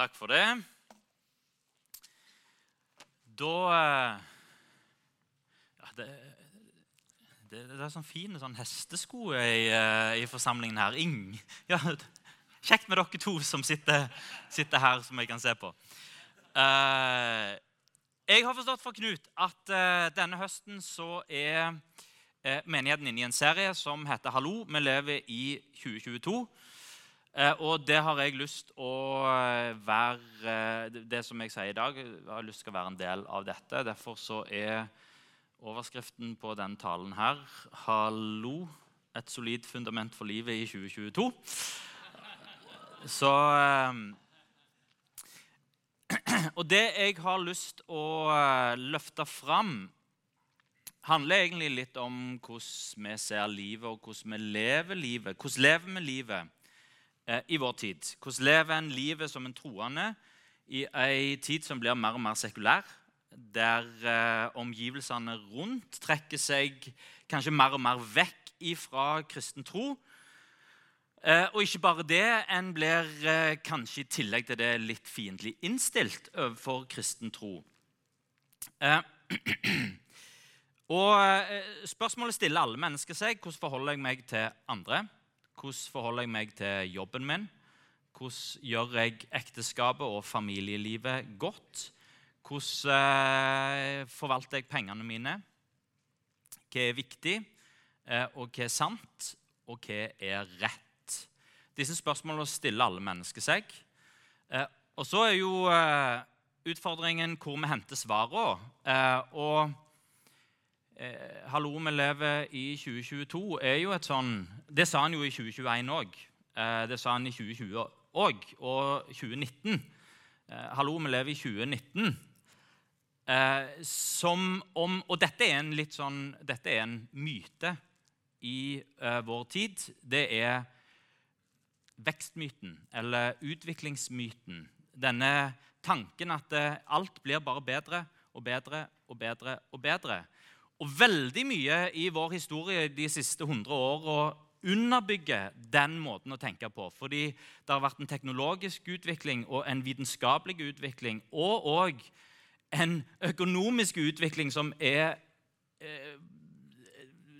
Takk for det. Da eh, ja, det, det, det er sånn fine sånn hestesko i, eh, i forsamlingen her. Ing. Ja, kjekt med dere to som sitter, sitter her, som jeg kan se på. Uh, jeg har forstått fra Knut at uh, denne høsten så er uh, menigheten inne i en serie som heter 'Hallo, vi lever i 2022'. Eh, og det har jeg lyst å eh, være eh, Det som jeg sier i dag, jeg har lyst til å være en del av dette. Derfor så er overskriften på den talen her 'Hallo, et solid fundament for livet i 2022'. Så Og det jeg har lyst å løfte fram, handler egentlig litt om hvordan vi ser livet, og hvordan vi lever livet. Hvordan lever vi livet? Eh, i vår tid. Hvordan lever en livet som en troende i ei tid som blir mer og mer sekulær? Der eh, omgivelsene rundt trekker seg kanskje mer og mer vekk ifra kristen tro. Eh, og ikke bare det, en blir kanskje i tillegg til det litt fiendtlig innstilt overfor kristen tro. Og Spørsmålet stiller alle mennesker seg. Hvordan forholder jeg meg til andre? Hvordan forholder jeg meg til jobben min? Hvordan gjør jeg ekteskapet og familielivet godt? Hvordan eh, forvalter jeg pengene mine? Hva er viktig, eh, og hva er sant, og hva er rett? Disse spørsmålene stiller alle mennesker seg. Eh, og så er jo utfordringen hvor vi henter svarene. Og eh, 'Hallo, vi lever i 2022' er jo et sånn Det sa han jo i 2021 òg. Eh, det sa han i 2020 òg, og 2019. Eh, 'Hallo, vi lever i 2019'. Eh, som om Og dette er en litt sånn Dette er en myte i vår tid. Det er vekstmyten, eller utviklingsmyten. Denne tanken at alt blir bare bedre og bedre og bedre og bedre. Og veldig mye i vår historie de siste 100 åra underbygger den måten å tenke på. Fordi det har vært en teknologisk utvikling og en vitenskapelig utvikling. Og òg en økonomisk utvikling som er eh,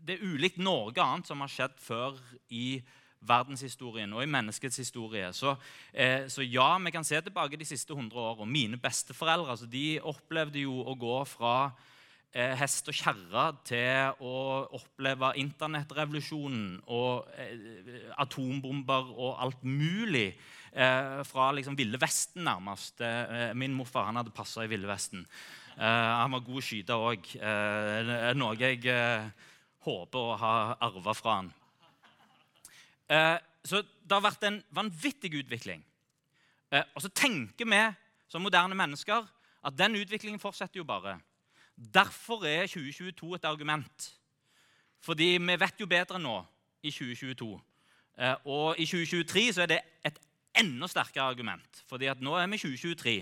Det er ulikt Norge annet som har skjedd før i verdenshistorien og i menneskets historie. Så, eh, så ja, vi kan se tilbake de siste 100 åra. Mine besteforeldre altså, de opplevde jo å gå fra eh, hest og kjerre til å oppleve internettrevolusjonen og eh, atombomber og alt mulig. Eh, fra liksom Ville Vesten, nærmest. Min morfar han hadde passa i Ville Vesten. Han var god skyter òg. Noe jeg håper å ha arva fra han. så det har vært en vanvittig utvikling. og så tenker vi som moderne mennesker at den utviklingen fortsetter jo bare. Derfor er 2022 et argument. Fordi vi vet jo bedre nå i 2022. Eh, og i 2023 så er det et enda sterkere argument, fordi at nå er vi i 2023.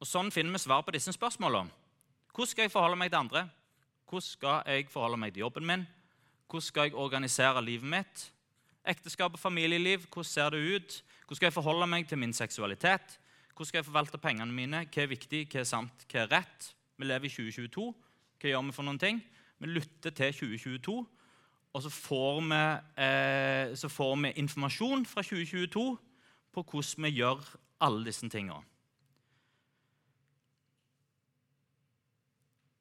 Og Sånn finner vi svar på disse spørsmålene. Hvordan skal jeg forholde meg til andre? Hvordan skal jeg forholde meg til jobben min? Hvordan skal jeg organisere livet mitt? Ekteskap og familieliv, hvordan ser det ut? Hvordan skal jeg forholde meg til min seksualitet? Hvordan skal jeg forvalte pengene mine? Hva er viktig, hva er sant, hva er rett? Vi lever i 2022. Hva gjør vi for noen ting? Vi lytter til 2022, og så får vi, eh, så får vi informasjon fra 2022 på hvordan vi gjør alle disse tingene.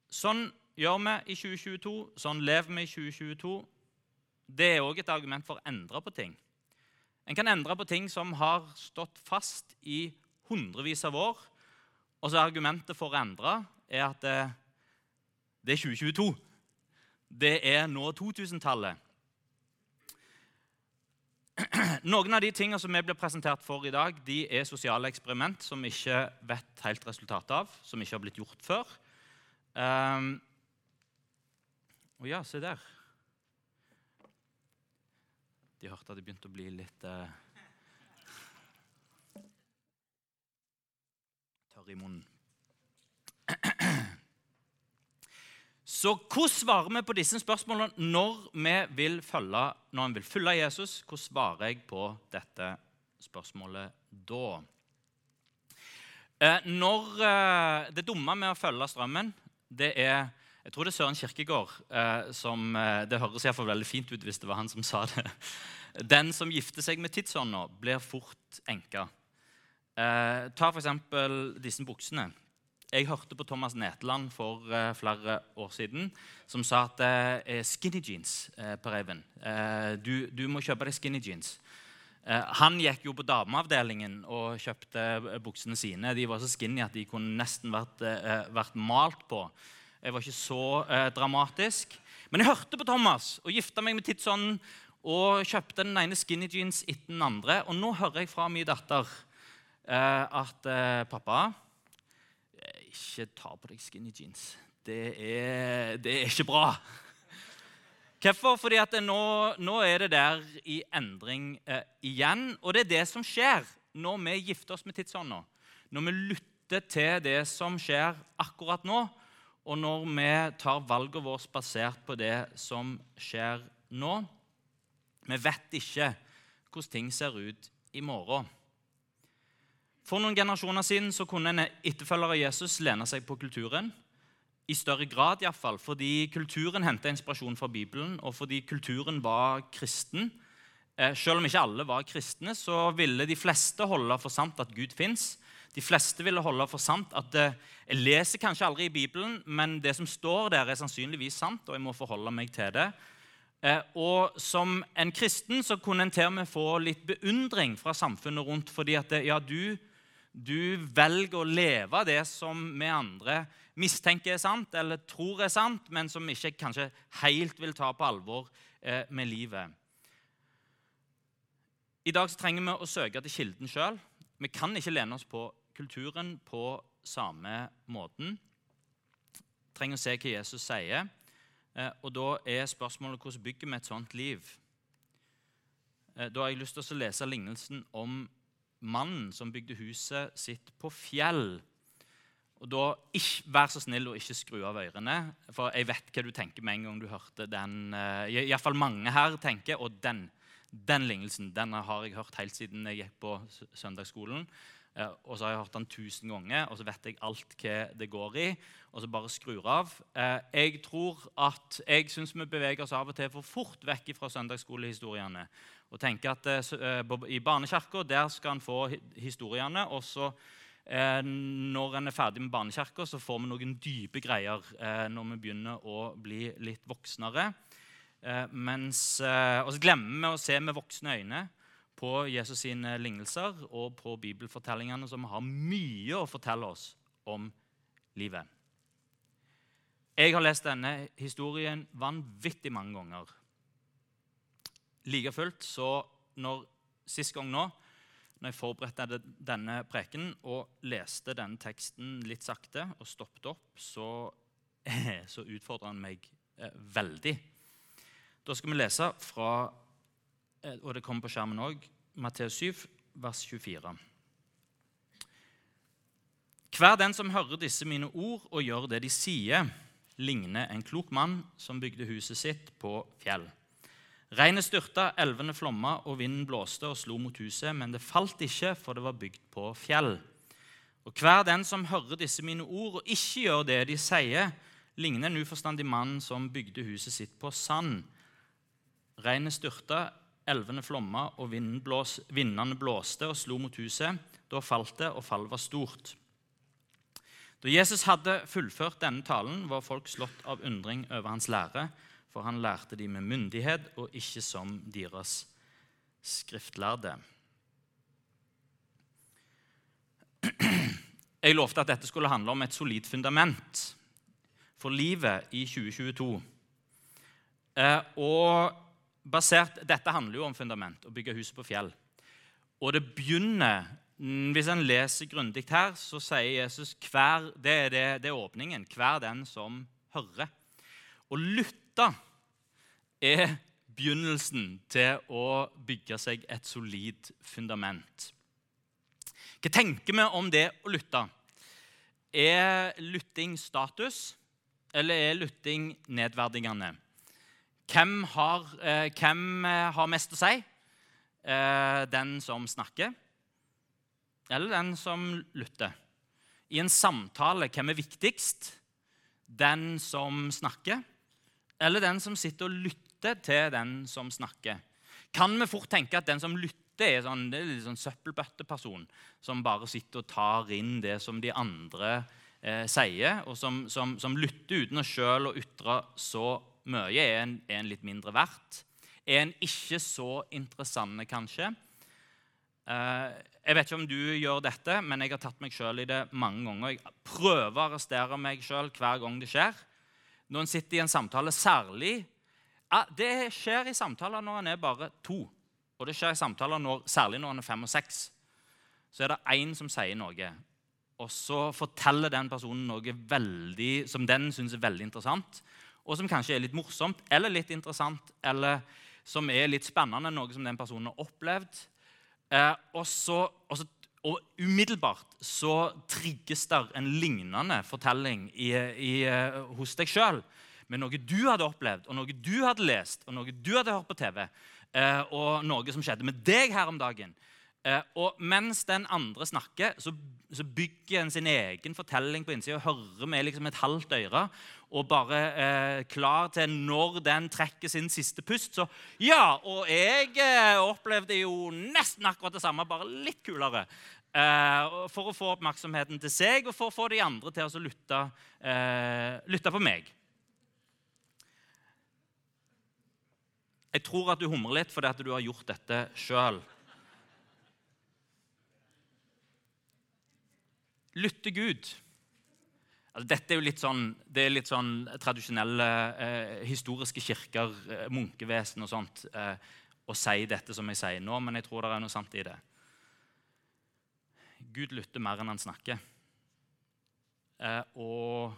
Sånn gjør vi i 2022, sånn lever vi i 2022. Det er òg et argument for å endre på ting. En kan endre på ting som har stått fast i hundrevis av år. Og så Argumentet for å endre er at det, det er 2022. Det er nå 2000-tallet. Noen av de tingene som vi blir presentert for i dag, de er sosiale eksperiment som vi ikke vet helt resultatet av, som ikke har blitt gjort før. Um, og ja, se der. De hørte at det begynte å bli litt eh, tørr i munnen. Så hvordan svarer vi på disse spørsmålene når vi vil følge, når vil følge Jesus? Hvordan svarer jeg på dette spørsmålet da? Eh, når eh, Det dumme med å følge strømmen, det er Jeg tror det er Søren Kirkegård eh, som Det høres iallfall veldig fint ut hvis det var han som sa det. Den som gifter seg med tidsånda, blir fort enka.» ta f.eks. disse buksene. Jeg hørte på Thomas Netland for uh, flere år siden som sa at det er skinny jeans, på. Uh, du, du, må kjøpe deg skinny jeans. han gikk jo på dameavdelingen og kjøpte buksene sine. De var så skinny at de kunne nesten vært, vært malt på. Jeg var ikke så dramatisk. Men jeg hørte på Thomas og gifta meg med tidsånden og kjøpte den ene skinny jeans etter den andre. Og nå hører jeg fra min datter at pappa ikke ta på deg skinny jeans. Det er, det er ikke bra. Hvorfor? Fordi at nå, nå, er det der i endring eh, igjen. Og det er det som skjer når vi gifter oss med tidsånda. Når vi lytter til det som skjer akkurat nå, og når vi tar valgene våre basert på det som skjer nå. Vi vet ikke hvordan ting ser ut i morgen. For noen generasjoner siden så kunne en etterfølger av Jesus lene seg på kulturen. I større grad, iallfall. Fordi kulturen henta inspirasjon fra Bibelen, og fordi kulturen var kristen. Eh, selv om ikke alle var kristne, så ville de fleste holde for sant at Gud fins. De fleste ville holde for sant at eh, Jeg leser kanskje aldri i Bibelen, men det som står der, er sannsynligvis sant, og jeg må forholde meg til det. Eh, og som en kristen så kunne en til og med få litt beundring fra samfunnet rundt. fordi at ja, du du velger å leve det som vi andre mistenker er sant, eller tror er sant, men som vi ikke kanskje helt vil ta på alvor eh, med livet. I dag trenger vi å søke til kilden sjøl. Vi kan ikke lene oss på kulturen på samme måten. Trenger å se hva Jesus sier. Eh, og Da er spørsmålet hvordan bygger vi et sånt liv. Eh, da har jeg lyst til å lese lignelsen om mannen som bygde huset sitt på fjell. Og da, ikke, Vær så snill å ikke skru av ørene, for jeg vet hva du tenker med en gang du hørte den. Uh, Iallfall mange her tenker og den, den lignelsen den har jeg hørt helt siden jeg gikk på søndagsskolen. Uh, og så har jeg hørt den tusen ganger, og så vet jeg alt hva det går i. Og så bare skrur av. Uh, jeg tror at jeg syns vi beveger oss av og til for fort vekk fra søndagsskolehistoriene og tenker at eh, I barnekirka skal en få historiene. og så eh, Når en er ferdig med barnekirka, så får vi noen dype greier eh, når vi begynner å bli litt voksnere. Eh, eh, og så glemmer vi å se med voksne øyne på Jesus sine lignelser og på bibelfortellingene, som har mye å fortelle oss om livet. Jeg har lest denne historien vanvittig mange ganger. Like fullt, så når, Sist gang nå, når jeg forberedte denne preken og leste denne teksten litt sakte og stoppet opp, så, så utfordra han meg eh, veldig. Da skal vi lese fra og det kommer på skjermen òg, Matteus 7, vers 24. Hver den som hører disse mine ord og gjør det de sier, ligner en klok mann som bygde huset sitt på fjell. Regnet styrta, elvene flomma, og vinden blåste og slo mot huset, men det falt ikke, for det var bygd på fjell. Og hver den som hører disse mine ord og ikke gjør det de sier, ligner en uforstandig mann som bygde huset sitt på sand. Regnet styrta, elvene flomma, og blås, vindene blåste og slo mot huset. Da falt det, og fallet var stort. Da Jesus hadde fullført denne talen, var folk slått av undring over hans lære for han lærte de med myndighet og ikke som deres skriftlærde. Jeg lovte at dette skulle handle om et solid fundament for livet i 2022. Eh, og basert, Dette handler jo om fundament, å bygge huset på fjell. Og det begynner Hvis en leser grundig her, så sier Jesus hver, det, er det, det er åpningen. Hver den som hører. Lytte lytte er begynnelsen til å bygge seg et solid fundament. Hva tenker vi om det å lytte? Er lytting status, eller er lytting nedverdigende? Hvem har, eh, hvem eh, har mest å si? Eh, den som snakker, eller den som lytter? I en samtale, hvem er viktigst? Den som snakker, eller den som sitter og lytter til den som snakker? Kan vi fort tenke at den som lytter, er, sånn, det er sånn søppelbøtteperson som bare sitter og tar inn det som de andre eh, sier, og som, som, som lytter uten å sjøl å ytre så mye, er en, er en, litt mindre verdt. Er en ikke så interessante, kanskje? Eh, jeg vet ikke om du gjør dette, men jeg har tatt meg sjøl i det mange ganger. Jeg prøver å arrestere meg sjøl hver gang det skjer. Når en sitter i en samtale, særlig Det skjer i samtaler når en er bare to. Og det skjer i samtaler når, særlig når en er fem og seks. Så er det én som sier noe, og så forteller den personen noe veldig, som den syns er veldig interessant, og som kanskje er litt morsomt eller litt interessant, eller som er litt spennende, noe som den personen har opplevd. Eh, og, så, og, så, og, umiddelbart så trigges der en lignende fortelling i, i, eh, hos deg sjøl med noe du hadde opplevd, og noe du hadde lest, og noe du hadde hørt på TV eh, og noe som skjedde med deg her om dagen. Eh, og mens den andre snakker, så, bygger en sin egen fortelling på innsida og hører med liksom et halvt øre og bare eh, klar til når den trekker sin siste pust. Så ja, og jeg eh, opplevde jo nesten akkurat det samme, bare litt kulere. Eh, for å få oppmerksomheten til seg og for å få de andre til å lytte, eh, lytte på meg. Jeg tror at du humrer litt fordi at du har gjort dette sjøl. Lytte Gud. Altså, dette er jo litt sånn, det er litt sånn tradisjonelle eh, historiske kirker, eh, munkevesen og sånt, eh, å si dette som jeg sier nå, men jeg tror det er noe sant i det. Gud lytter mer enn han snakker. Eh, og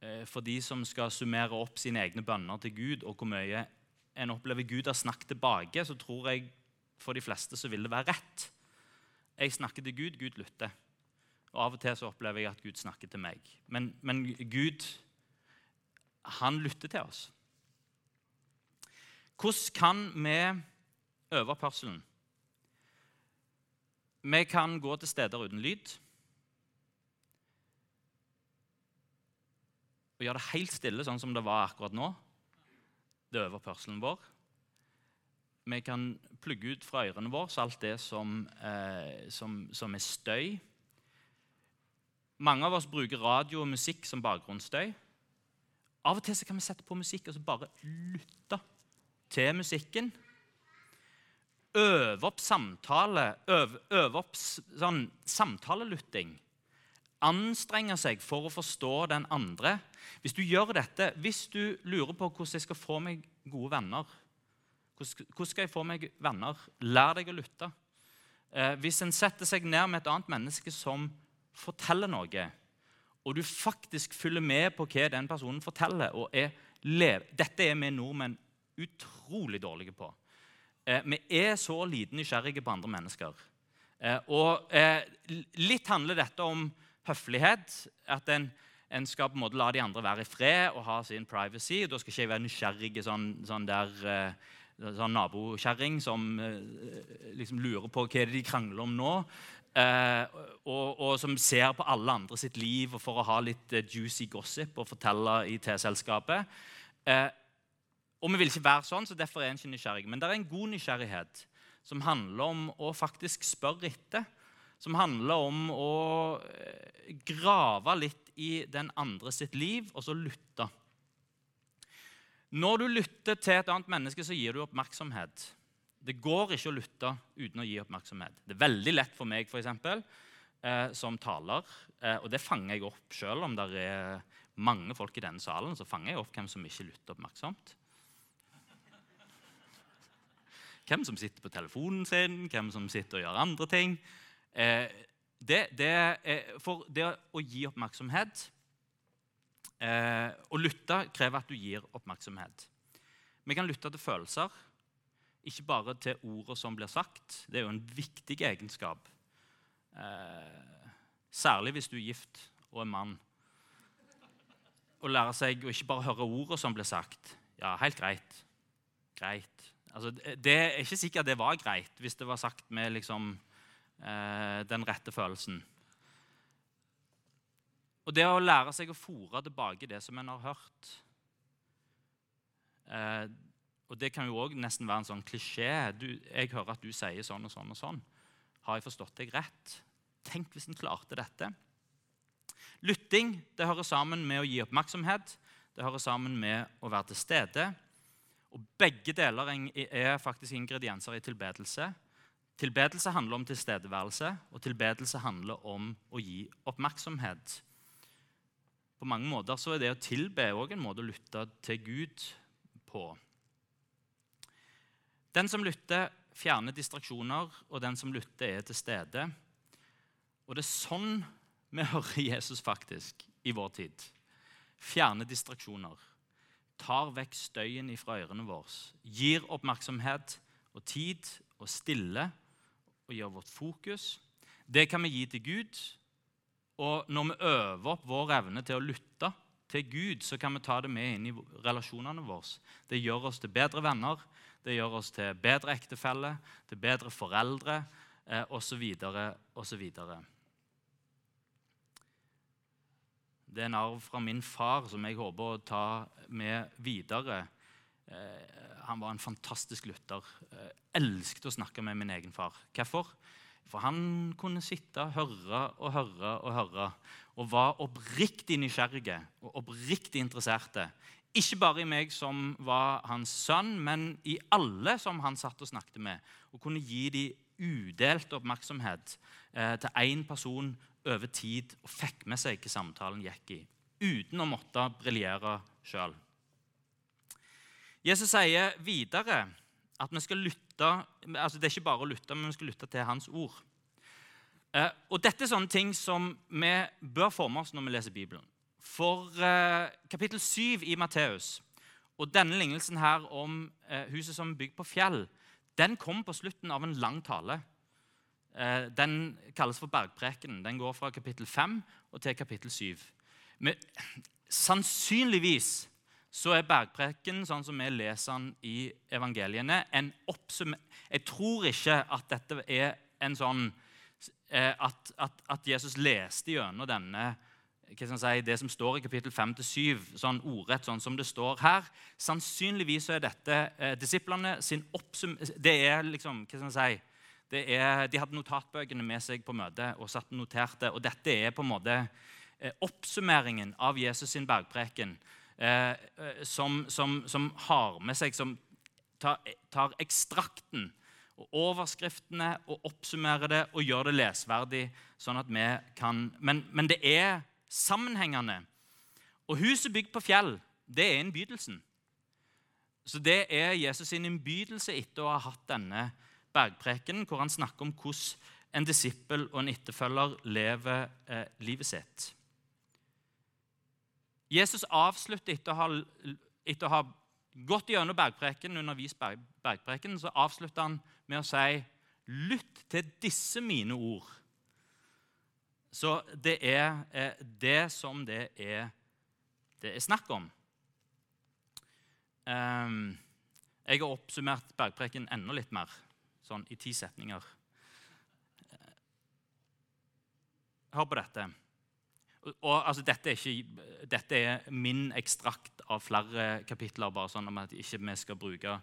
eh, for de som skal summere opp sine egne bønner til Gud, og hvor mye en opplever Gud har snakket tilbake, så tror jeg for de fleste så vil det være rett. Jeg snakker til Gud, Gud lytter. Og Av og til så opplever jeg at Gud snakker til meg. Men, men Gud, han lytter til oss. Hvordan kan vi øve pørselen? Vi kan gå til steder uten lyd. Og gjøre det helt stille, sånn som det var akkurat nå det øver pørselen vår. Vi kan plugge ut fra ørene våre så alt det som, eh, som, som, er støy. Mange av oss bruker radio og musikk som bakgrunnsstøy. Av og til kan vi sette på musikk og så bare lytte til musikken. Øve opp samtale, øve, øve opp sånn, samtalelytting anstrenge seg for å forstå den andre. Hvis du gjør dette, hvis du lurer på hvordan jeg skal få meg gode venner Hvordan skal jeg få meg venner? Lær deg å lytte. Eh, hvis en setter seg ned med et annet menneske som forteller noe, og du faktisk følger med på hva den personen forteller og er Dette er vi nordmenn utrolig dårlige på. Eh, vi er så lite nysgjerrige på andre mennesker. Eh, og litt handler dette om høflighet. At en, en, skal på en måte la de andre være i fred og ha sin privacy. Da skal ikke jeg være nysgjerrig sånn, sånn der eh, sånn nabokjerring som eh, liksom lurer på hva de krangler om nå. Eh, og, og, som ser på alle andre sitt liv og for å ha litt eh, juicy gossip og fortelle i T-selskapet. Eh, og vi vil ikke være sånn, så derfor er en ikke nysgjerrig. Men det er en god nysgjerrighet som handler om å faktisk spørre etter som handler om å eh, grave litt i den andre sitt liv og så lytte. Når du lytter til et annet menneske, så gir du oppmerksomhet. Det går ikke å lytte uten å gi oppmerksomhet. Det er veldig lett for meg for eksempel, eh, som taler, eh, og det fanger jeg opp sjøl om det er mange folk i denne salen. så fanger jeg opp hvem som ikke lytter oppmerksomt. Hvem som sitter på telefonen sin, hvem som sitter og gjør andre ting. Eh, det, det, for det å gi oppmerksomhet eh, Å lytte krever at du gir oppmerksomhet. Vi kan lytte til følelser, ikke bare til ordene som blir sagt. Det er jo en viktig egenskap. Eh, særlig hvis du er gift og er mann. å lære seg å ikke bare høre ordene som blir sagt. Ja, helt greit. Greit. Altså, det er ikke sikkert det var greit hvis det var sagt med liksom, eh, den rette følelsen. Og det å lære seg å fòre tilbake det som en har hørt eh, Og det kan jo òg nesten være en sånn klisjé. Du, 'Jeg hører at du sier sånn og sånn og sånn.' Har jeg forstått deg rett? Tenk hvis en klarte dette. Lytting det hører sammen med å gi oppmerksomhet. Det hører sammen med å være til stede. Og Begge deler er faktisk ingredienser i tilbedelse. Tilbedelse handler om tilstedeværelse, og tilbedelse handler om å gi oppmerksomhet. På mange måter så er det å tilbe òg en måte å lytte til Gud på. Den som lytter, fjerner distraksjoner, og den som lytter, er til stede. Og det er sånn vi hører Jesus faktisk i vår tid. Fjerne distraksjoner. Tar vekk støyen fra ørene våre. Gir oppmerksomhet og tid og stille og gjør vårt fokus. Det kan vi gi til Gud. Og når vi øver opp vår evne til å lytte til Gud, så kan vi ta det med inn i relasjonene våre. Det gjør oss til bedre venner, det gjør oss til bedre ektefelle, til bedre foreldre eh, osv. osv. Det er en arv fra min far som jeg håper å ta med videre. Eh, han var en fantastisk lytter. Eh, elsket å snakke med min egen far. Hvorfor? For han kunne sitte, høre og høre og høre og var oppriktig nysgjerrige og oppriktig interesserte. Ikke bare i meg som var hans sønn, men i alle som han satt og snakket med. Og kunne gi dem udelt oppmerksomhet eh, til én person over tid og fikk med seg hva samtalen gikk i, uten å måtte briljere sjøl. Jesus sier videre at vi skal lytte altså Det er ikke bare å lytte, men vi skal lytte til hans ord. Eh, og Dette er sånne ting som vi bør med oss når vi leser Bibelen. For eh, kapittel 7 i Matteus og denne lignelsen her om eh, huset som er bygd på fjell, den kom på slutten av en lang tale. Eh, den kalles for bergprekenen. Den går fra kapittel 5 og til kapittel 7. Men sannsynligvis så er bergpreken, sånn som vi leser den i evangeliene, en oppsummering Jeg tror ikke at dette er en sånn at, at, at Jesus leste gjennom denne Si, det som står i kapittel 5-7, sånn ordrett sånn som det står her. Sannsynligvis er dette eh, disiplene sin oppsum... Det er liksom hva skal si, er, de hadde notatbøkene med seg på møtet og satt noterte. og Dette er på en måte eh, oppsummeringen av Jesus sin bergpreken, eh, eh, som, som, som, har med seg Som tar, tar, ekstrakten og overskriftene og oppsummerer det og gjør det lesverdig, sånn at vi kan Men, men det er sammenhengende. Og huset bygd på fjell, det er innbydelsen. Så det er Jesus sin innbydelse etter å ha hatt denne bergprekenen, hvor han snakker om hvordan en disippel og en etterfølger lever eh, livet sitt. Jesus avslutter etter å ha, etter å ha gått gjennom bergprekenen, undervist berg, bergprekenen, så avslutter han med å si Lytt til disse mine ord. Så det er eh, det som det er, det er snakk om. Um, jeg har oppsummert bergpreken enda litt mer sånn i ti setninger. Hør på dette. Og, altså, dette, er ikke, dette, er min ekstrakt av flere kapitler, bare sånn at ikke vi skal bruke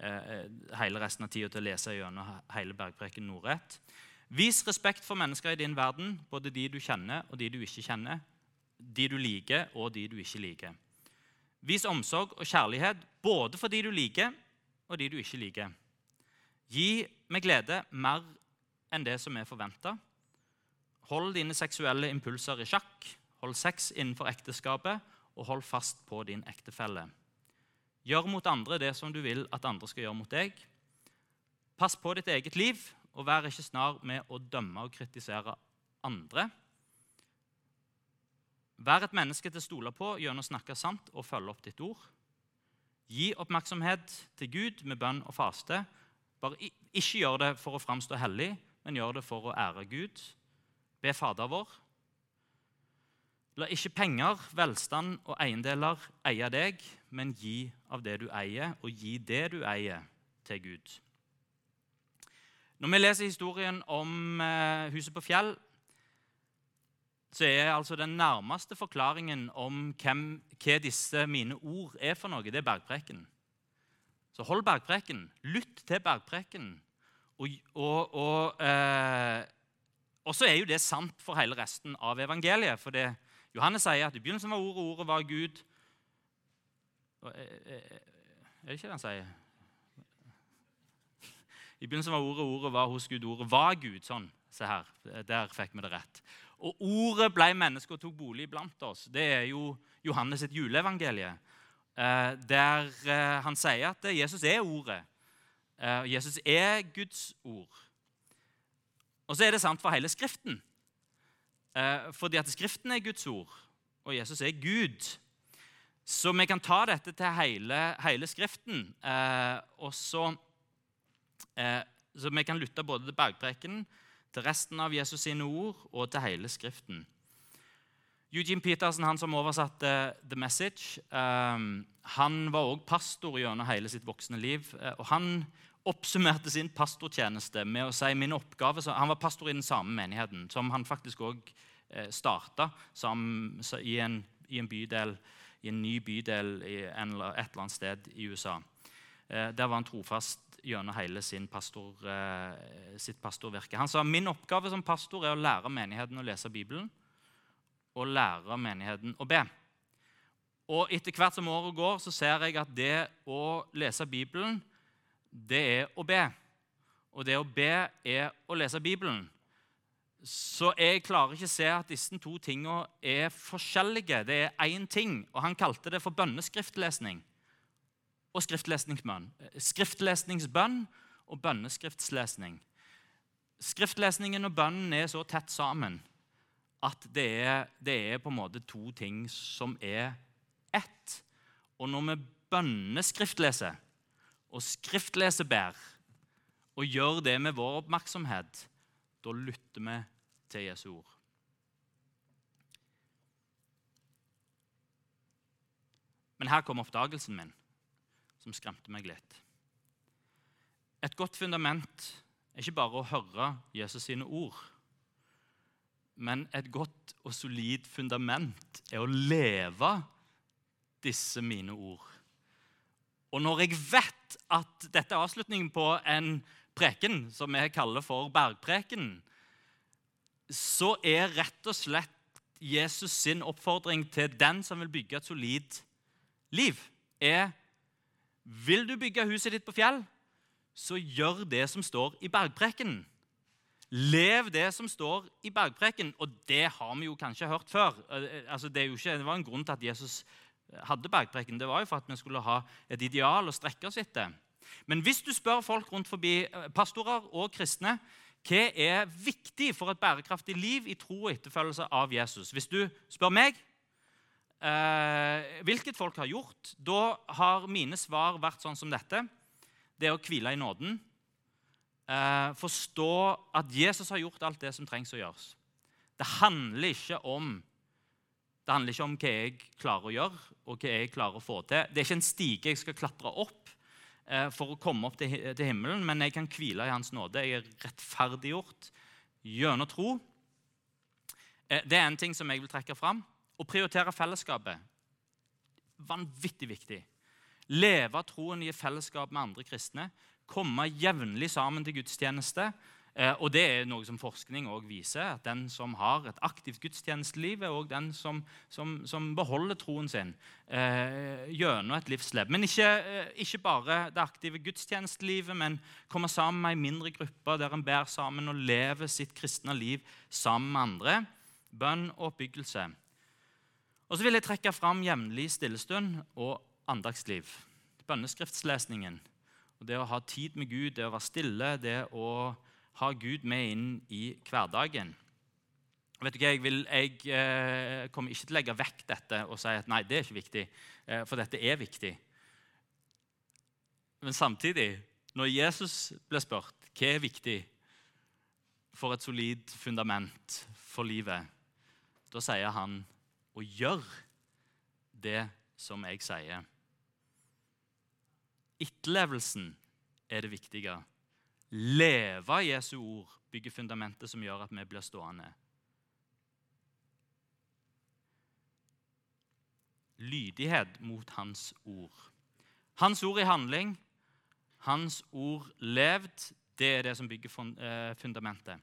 eh, hele resten av tida til å lese gjennom hele bergpreken nordrett. Vis respekt for mennesker i din verden, både de du kjenner og de du ikke kjenner. De du liker, og de du ikke liker. Vis omsorg og kjærlighet både for de du liker, og de du ikke liker. Gi med glede mer enn det som er forventa. Hold dine seksuelle impulser i sjakk. Hold sex innenfor ekteskapet, og hold fast på din ektefelle. Gjør mot andre det som du vil at andre skal gjøre mot deg. Pass på ditt eget liv, og vær ikke snar med å dømme og kritisere andre. Vær et menneske til å stole på gjennom å snakke sant og følge opp ditt ord. Gi oppmerksomhet til Gud med bønn og faste, bare ikke gjør det for å framstå hellig, men gjør det for å ære Gud. Be Fader vår. La ikke penger, velstand og eiendeler eie deg, men gi av det du eier, og gi det du eier, til Gud. Når vi leser historien om eh, huset på fjell, så er altså den nærmeste forklaringen om hvem, hva disse mine ord er for noe, det er bergpreken. Så hold bergpreken. Lytt til bergpreken. Og, og, og, eh, og, så er jo det sant for hele resten av evangeliet. For det, Johannes sier at i begynnelsen var ordet, ordet var Gud. Eh, eh, er det ikke det han sier? I begynnelsen var ordet, ordet var hos Gud, ordet var Gud. Sånn, se her. Der fikk vi det rett. Og ordet ble menneske og tok bolig blant oss. Det er jo Johannes sitt juleevangelie. Eh, der eh, han sier at Jesus er ordet. Eh, Jesus er Guds ord. Og så er det sant for hele Skriften. Fordi at Skriften er Guds ord, og Jesus er Gud. Så vi kan ta dette til hele, hele Skriften. og så, så vi kan lytte både til bergprekenen til resten av Jesus sine ord og til hele Skriften. Eugene Petersen, han som oversatte The Message, um, han var også pastor gjennom hele sitt voksne liv. Uh, og Han oppsummerte sin pastortjeneste med å si min oppgave, Han var pastor i den samme menigheten, som han faktisk òg starta i, i, en bydel, i en ny bydel i et eller annet sted i USA. Uh, der var han trofast gjennom hele pastor, eh, sitt pastorvirke. Han sa min oppgave som pastor er å lære menigheten å lese Bibelen og lære menigheten å be. Og Etter hvert som året går, så ser jeg at det å lese Bibelen, det er å be. Og det å be er å lese Bibelen. Så jeg klarer ikke å se at disse to tingene er forskjellige. Det er én ting, og han kalte det for bønneskriftlesning og skriftlesningsbønn. Skriftlesningsbønn og bønneskriftslesning. Skriftlesningen og bønnen er så tett sammen at det er, det er, på en måte to ting som er ett. Og når vi bønneskriftleser og skriftleser og gjør det med vår oppmerksomhet, da lytter vi til Jesu ord. Men her kom oppdagelsen min som skremte meg litt. Et godt fundament er ikke bare å høre Jesus sine ord. Men et godt og solid fundament er å leve disse mine ord. Og når jeg vet at dette er avslutningen på en preken som vi kaller for bergpreken, så er rett og slett Jesus sin oppfordring til den som vil bygge et solid liv, er vil du bygge huset ditt på fjell, så gjør det som står i bergpreken. Lev det som står i bergpreken. Og det har vi jo kanskje hørt før. Eh, altså, det, ikke, det, var en grunn til at Jesus hadde bergpreken. Det var jo for at vi skulle ha et ideal å strekke oss etter. Men hvis du spør folk rundt forbi, eh, pastorer og kristne, hva er viktig for et bærekraftig liv i tro og etterfølgelse av Jesus? Hvis du spør meg, eh, hvilket folk har gjort, da har mine svar vært sånn som dette. Det er å hvile i nåden. Eh, forstå at Jesus har gjort alt det som trengs å gjøres. Det handler ikke om det handler ikke om hva jeg klarer å gjøre og hva jeg klarer å få til. Det er ikke en stige jeg skal klatre opp eh, for å komme opp til, til himmelen, men jeg kan hvile i Hans nåde. Jeg er rettferdiggjort gjennom tro. Eh, det er en ting som jeg vil trekke fram. Å prioritere fellesskapet. Vanvittig viktig. Leve troen i fellesskap med andre kristne. Komme jevnlig sammen til gudstjeneste. Eh, og det er noe som forskning også viser. at Den som har et aktivt gudstjenesteliv, er også den som, som, som beholder troen sin eh, gjennom et livsløp. Men ikke, eh, ikke, bare det aktive gudstjenestelivet, men komme sammen med ei mindre gruppe der en ber sammen og lever sitt kristne liv sammen med andre. Bønn og oppbyggelse. Og så vil jeg trekke fram jevnlig stillestund og andagsliv. Bønneskriftslesningen. Og det å ha tid med Gud, det å være stille, det å ha Gud med inn i hverdagen. Vet du hva, Jeg, vil, jeg eh, kommer ikke til å legge vekk dette og si at nei, det er ikke viktig, eh, for dette er viktig. Men samtidig, når Jesus ble spurt hva er viktig for et solid fundament for livet, da sier han og gjør det som jeg sier. Etterlevelsen er det viktige. Leve Jesu ord bygger fundamentet som gjør at vi blir stående. Lydighet mot hans ord. Hans ord i handling, hans ord levd, det er det som bygger eh, fundamentet.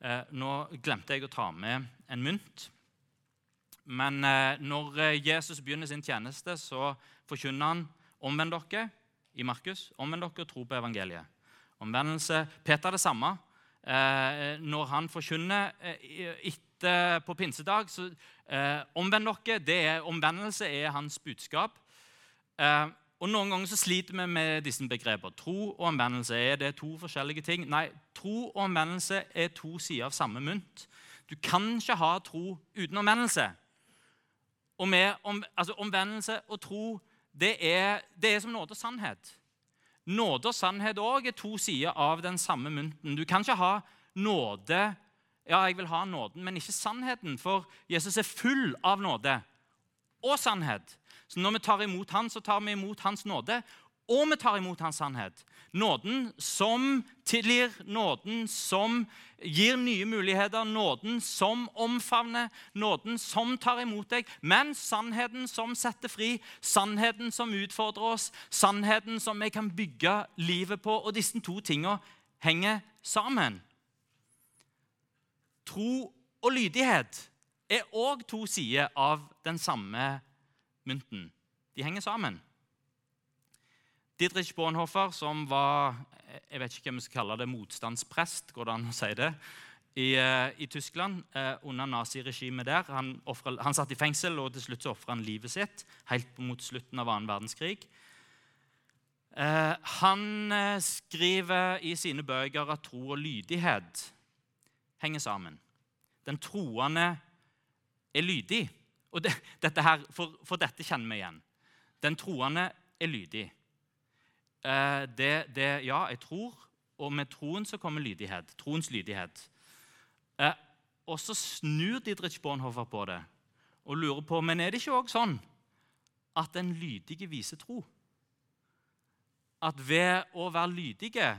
Eh, nå glemte jeg å ta med en mynt. Men eh, når Jesus begynner sin tjeneste, så forkynner han omvend dere i Markus. Omvend dere og tro på evangeliet. Omvendelse Peter det samme. Når han forkynner etter på pinsedag, så omvend dere. det er Omvendelse er hans budskap. Og Noen ganger så sliter vi med disse begrepene. Tro og omvendelse er det to forskjellige ting. Nei, tro og omvendelse er to sider av samme mynt. Du kan ikke ha tro uten omvendelse. Og med, om, altså Omvendelse og tro det er, det er som nåde og sannhet. Nåde og sannhet òg er to sider av den samme mynten. Du kan ikke ha nåde Ja, jeg vil ha nåden, men ikke sannheten, for Jesus er full av nåde og sannhet. Så når vi tar imot Han, så tar vi imot Hans nåde, og vi tar imot Hans sannhet. Nåden som tilgir, nåden som gir nye muligheter, nåden som omfavner, nåden som tar imot deg, men sannheten som setter fri, sannheten som utfordrer oss, sannheten som vi kan bygge livet på. Og disse to tingene henger sammen. Tro og lydighet er òg to sider av den samme mynten. De henger sammen. Dietrich Bonhoeffer, som var jeg vet ikke hvem vi skal kalle det, motstandsprest, går det an å si det, i, uh, i Tyskland eh, under naziregimet der. Han, offret, han, satt i fengsel, og til slutt så ofra han livet sitt helt mot slutten av annen verdenskrig. Eh, han skriver i sine bøker at tro og lydighet henger sammen. Den troende er lydig. Og det, dette her, for, for, dette kjenner vi igjen. Den troende er lydig. Eh, det, det, ja, jeg tror, og med troen så kommer lydighet. Troens lydighet. Eh, og så snur Didrich Bonhoeffer på det og lurer på men er det ikke også sånn at den lydige viser tro. At ved å være lydige,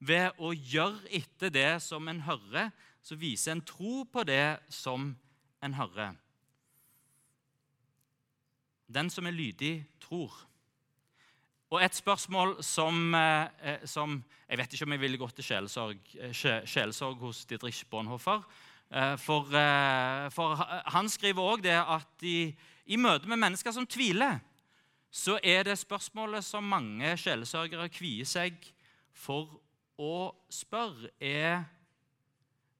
ved å gjøre etter det som en hører, så viser en tro på det som en hører. Den som er lydig, tror. Og et spørsmål som, eh, eh, som, Jeg vet ikke om jeg ville gått til sjelesorg, eh, hos Didrich Bonhoeffer. For, for han skriver òg det at i, i møte med mennesker som tviler, så er det spørsmålet som mange sjelesørgere kvier seg for å spørre, er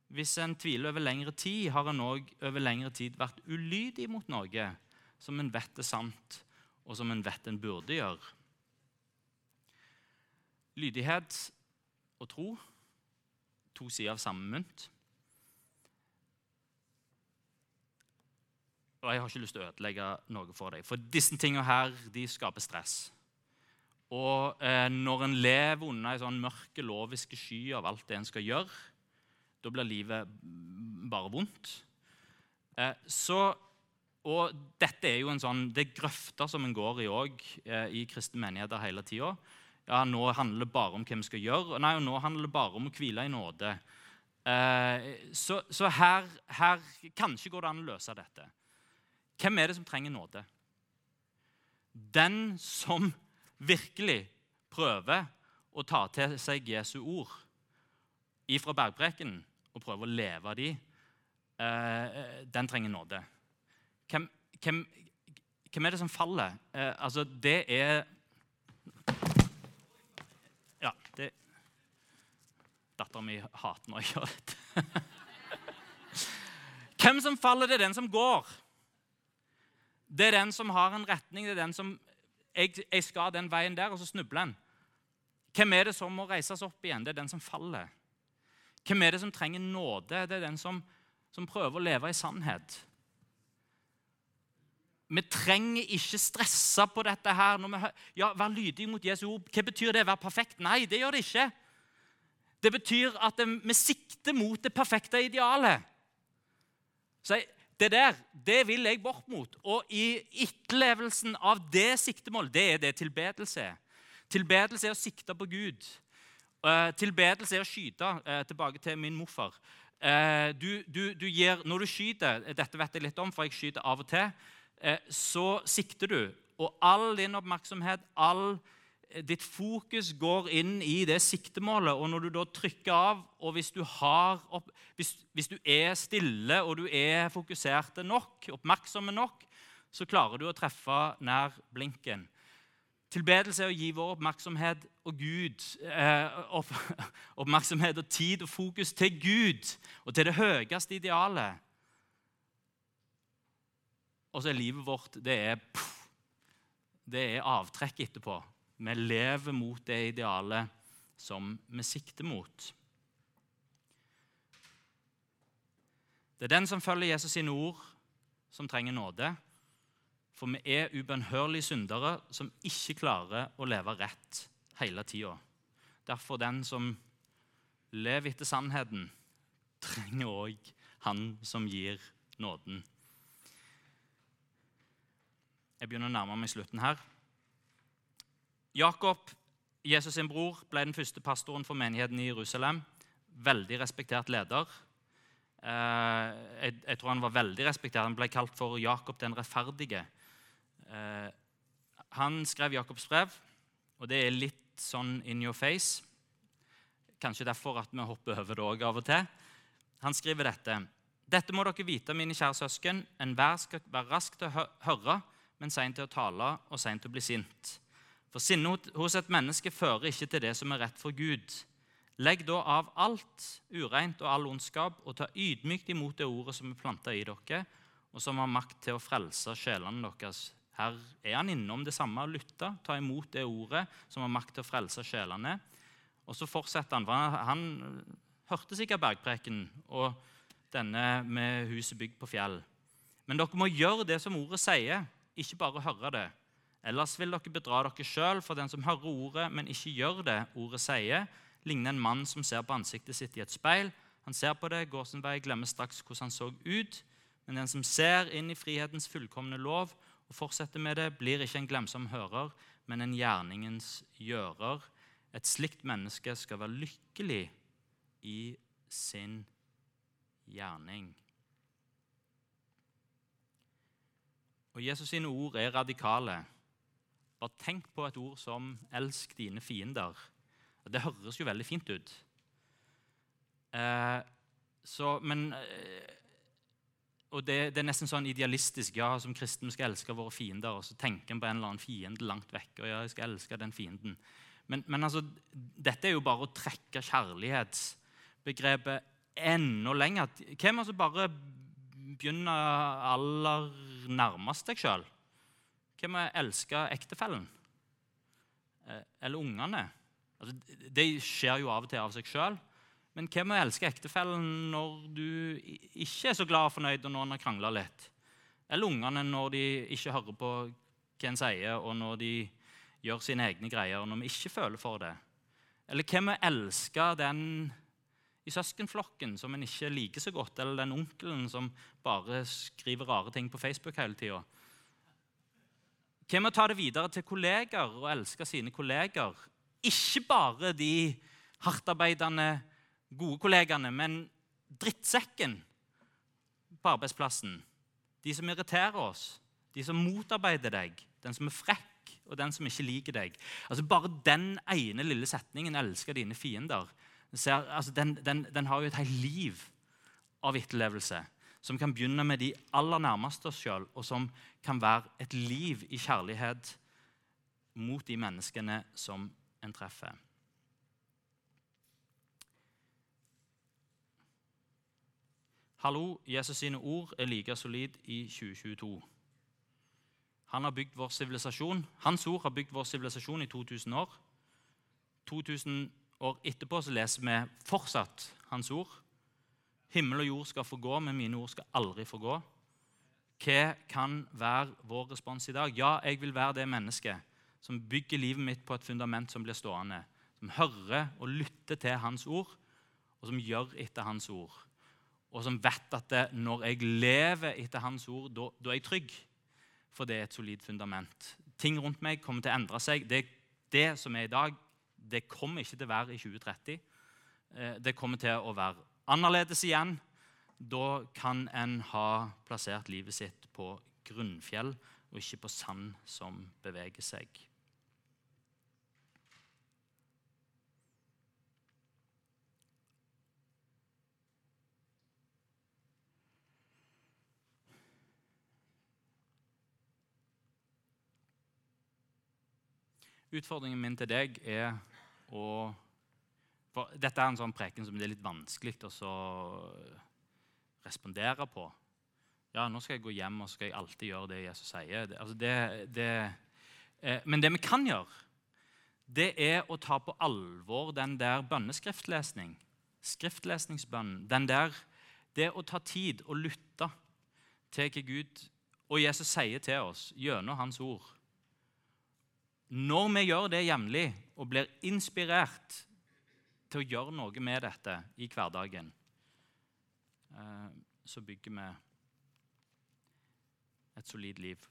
Hvis en tviler over lengre tid, har en òg over lengre tid vært ulydig mot noe? som en vet er sant, og som en vet en burde gjøre. Lydighet og tro to sider av samme mynt. Og jeg har ikke lyst til å ødelegge noe for deg, for disse tingene her, de skaper stress. Og eh, når en lever under ei sånn mørke, loviske sky av alt det en skal gjøre, da blir livet bare vondt. Eh, så og dette er jo en sånn, Det er grøfter som en går i òg eh, i kristne menigheter hele tida. Ja, nå handler det bare om hva vi skal gjøre. Nei, nå handler det bare om å hvile i nåde. Eh, så, så her, her kanskje går det an å løse dette. Hvem er det som trenger nåde? Den som virkelig prøver å ta til seg Jesu ord ifra bergpreken og prøver å leve av de, eh, den trenger nåde. Hvem, hvem, hvem, er det som faller? Eh, altså, det er Ja, det Dattera mi hater når jeg gjør dette. Hvem som faller, det er den som går. Det er den som har en retning. det er den som jeg, jeg skal den veien der, og så snubler en. Hvem er det som må reises opp igjen? Det er den som faller. Hvem er det som trenger nåde? Det er den som, som prøver å leve i sannhet. Vi trenger ikke stresse på dette her. Når vi, ja, Vær lydig mot Jesu ord. Hva betyr det? Vær perfekt? Nei, det gjør det ikke. Det betyr at vi sikter mot det perfekte idealet. Så det der, det vil jeg bort mot. Og i etterlevelsen av det siktemål, det er det tilbedelse. Tilbedelse er å sikte på Gud. Uh, tilbedelse er å skyte. Uh, tilbake til min morfar. Uh, du, du, du gir, når du skyter, dette vet jeg litt om, for jeg skyter av og til, så sikter du. Og all din oppmerksomhet, all ditt fokus går inn i det siktemålet. Og når du da trykker av, og hvis du, opp, hvis, hvis du er stille og du er fokuserte nok, oppmerksomme nok, så klarer du å treffe nær blinken. Tilbedelse er å gi vår oppmerksomhet og Gud, eh, opp, oppmerksomhet og tid og fokus til Gud og til det høyeste idealet. Og så er livet vårt det er, det er avtrekk etterpå. Vi lever mot det idealet som vi sikter mot. Det er den som følger Jesus sine ord, som trenger nåde. For vi er ubønnhørlige syndere som ikke klarer å leve rett hele tida. Derfor den som lever etter sannheten, trenger òg han som gir nåden. Jeg begynner å nærme meg slutten her. Jakob, Jesus sin bror, ble den første pastoren for menigheten i Jerusalem. Veldig respektert leder. Eh, jeg, tror han var veldig respektert. Han ble kalt for Jakob den rettferdige. Eh, han skrev Jakobs brev, og det er litt sånn in your face. Kanskje derfor at vi hopper over det òg av og til. Han skriver dette. Dette må dere vite, mine kjære søsken. Enhver skal være rask til å høre, men sein til å tale og sein til å bli sint. For sinne hos et menneske fører ikke til det som er rett for Gud. Legg da av alt ureint og all ondskap, og ta ydmykt imot det ordet som er planta i dere, og som har makt til å frelse sjelene deres. Her er han innom det samme. Lytte, ta imot det ordet som har makt til å frelse sjelene. Og så fortsetter han. for Han hørte sikkert bergpreken og denne med huset bygd på fjell. Men dere må gjøre det som ordet sier, ikke bare høre det. Ellers vil dere bedra dere sjøl, for den som hører ordet, men ikke gjør det ordet sier, ligner en mann som ser på ansiktet sitt i et speil. Han ser på det, går sin vei, glemmer straks hvordan han så ut. Men den som ser inn i frihetens fullkomne lov og fortsetter med det, blir ikke en glemsom hører, men en gjerningens gjører. Et slikt menneske skal være lykkelig i sin gjerning. Og Jesus sine ord er radikale. Bare tenk på et ord som 'elsk dine fiender'. Det høres jo veldig fint ut. Eh, så, men eh, Og det, det, er nesten sånn idealistisk. ja, Som kristen skal elske våre fiender. Og så tenker en på en eller annen fiende langt vekk. og ja, jeg skal elske den fienden. Men, men altså, dette er jo bare å trekke kjærlighetsbegrepet enda lenger. Hvem som bare begynner aller nærmest deg sjøl? Hvem må elske ektefellen? Eh, eller ungene? Altså, det skjer jo av og til av seg sjøl. Men hvem må elske ektefellen når du ikke er så glad og fornøyd, og når en har krangla litt? Eller ungene når de ikke hører på hva en sier, og når de gjør sine egne greier, og når vi ikke føler for det? Eller hvem må elske den i søskenflokken som en ikke liker så godt, eller den onkelen som bare skriver rare ting på Facebook hele tida? Hvem å ta det videre til kolleger og elske sine kolleger? Ikke bare de hardtarbeidende, gode kollegene, men drittsekken på arbeidsplassen. De som irriterer oss, de som motarbeider deg, den som er frekk, og den som ikke liker deg. Altså Bare den ene lille setningen 'elsker dine fiender' altså den, den, den, har jo et helt liv av etterlevelse som kan begynne med de aller nærmeste oss sjøl, og som kan være et liv i kjærlighet mot de menneskene som en treffer. Hallo, Jesus sine ord er like solid i 2022. Han har bygd vår sivilisasjon. Hans ord har bygd vår sivilisasjon i 2000 år. 2000 år etterpå så leser vi fortsatt hans ord. Himmel og jord skal få gå, men mine ord skal aldri få gå. Hva kan være vår respons i dag? Ja, jeg vil være det mennesket som bygger livet mitt på et fundament som blir stående. Som hører og lytter til Hans ord, og som gjør etter Hans ord. og som vet at det, når jeg lever etter Hans ord, da, da er jeg trygg. For det er et solid fundament. Ting rundt meg kommer til å endre seg. Det, det som er i dag, det kommer ikke til å være i 2030. Eh, det kommer til å være annerledes igjen. Da kan en ha plassert livet sitt på grunnfjell og ikke på sand som beveger seg. Utfordringen min til deg er å for Dette er en sånn preken som det er litt vanskelig å respondere på. Ja, nå skal jeg gå hjem og skal jeg alltid gjøre det Jesus sier. Det, altså det, det, eh, men det vi kan gjøre, det er å ta på alvor den der bønneskriftlesning. Skriftlesningsbønnen. Den der, det å ta tid og lytte til hva Gud og Jesus sier til oss gjennom Hans ord. Når vi gjør det jevnlig og blir inspirert til å gjøre noe med dette i hverdagen, eh, så bygger vi et solid liv